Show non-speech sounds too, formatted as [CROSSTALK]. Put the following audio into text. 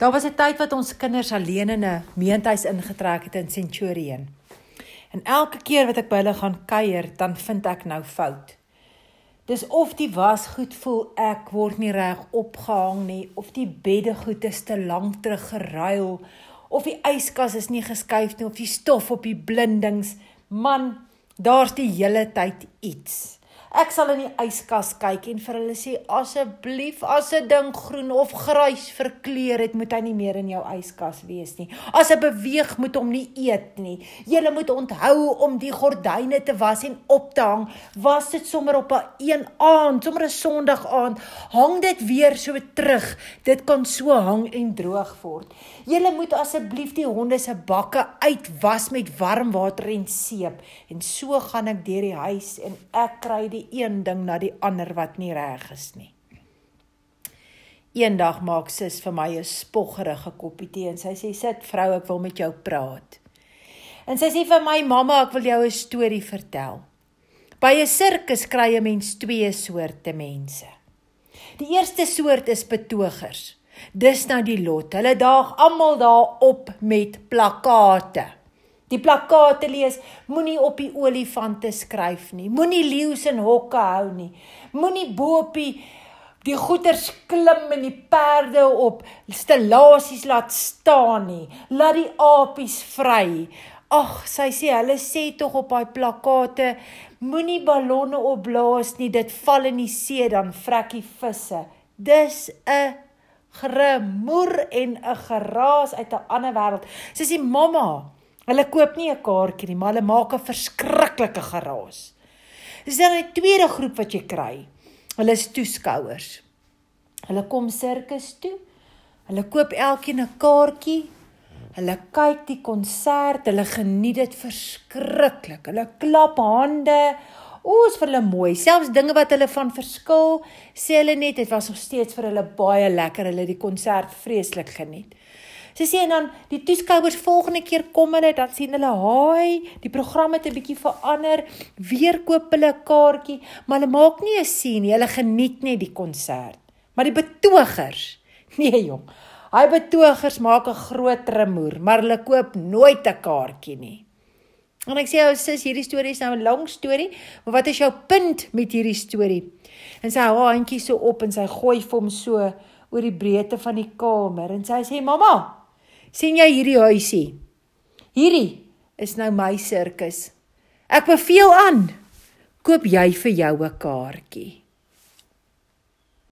Daar was 'n tyd wat ons kinders alleen in 'n meentuis ingetrek het in Centurion. En elke keer wat ek by hulle gaan kuier, dan vind ek nou fout. Dis of die was goed voel ek word nie reg opgehang nie, of die beddegoed is te lank terug geruil, of die yskas is nie geskuif nie, of die stof op die blindings. Man, daar's die hele tyd iets. Ek sal in die yskas kyk en vir hulle sê asseblief as 'n ding groen of grys verkleur het, moet hy nie meer in jou yskas wees nie. As hy beweeg, moet hom nie eet nie. Jy moet onthou om die gordyne te was en op te hang. Was dit sommer op 'n een aand, sommer 'n Sondag aand, hang dit weer so terug. Dit kan so hang en droog word. Jy moet asseblief die honde se bakke uitwas met warm water en seep. En so gaan ek deur die huis en ek kry die die een ding na die ander wat nie reg is nie. Eendag maak sis vir my 'n spoggerige koppie tee en sy sê sit vrou ek wil met jou praat. En sy sê vir my mamma ek wil jou 'n storie vertel. By 'n sirkus kry 'n mens twee soorte mense. Die eerste soort is betogers. Dis nou die lot. Hulle daag almal daar op met plakkate. Die plakkate lees: Moenie op die olifante skryf nie. Moenie leeu's in hokke hou nie. Moenie bo op die die goeters klim en die perde op stellasies laat staan nie. Laat die apies vry. Ag, sy sê hulle sê tog op daai plakkate: Moenie ballonne opblaas nie. Dit val in die see dan vrekkie visse. Dis 'n gemoer en 'n geraas uit 'n ander wêreld. Sy sê mamma Hulle koop nie 'n kaartjie nie, maar hulle maak 'n verskriklike geraas. Dis dan 'n tweede groep wat jy kry. Hulle is toeskouers. Hulle kom sirkus toe. Hulle koop elkeen 'n kaartjie. Hulle kyk die konsert, hulle geniet dit verskriklik. Hulle klap hande. Oos vir hulle mooi. Selfs dinge wat hulle van verskil, sê hulle net dit was nog steeds vir hulle baie lekker. Hulle het die konsert vreeslik geniet. Sy sê en dan die toeskouers volgende keer kom hulle dan sien hulle haai, die program het 'n bietjie verander, weer koop hulle 'n kaartjie, maar hulle maak nie 'n sien nie, hulle geniet net die konsert. Maar die betogers, [LAUGHS] nee jong. Hy betogers maak 'n groot remoer, maar hulle koop nooit 'n kaartjie nie. En ek sê ou sis, hierdie storie is nou 'n lang storie, maar wat is jou punt met hierdie storie? En sy hou haar handjie so op en sy gooi vir hom so oor die breedte van die kamer en sy sê: "Mamma, sien jy hierdie huisie? Hierdie is nou my sirkus. Ek beveel aan. Koop jy vir jou 'n kaartjie?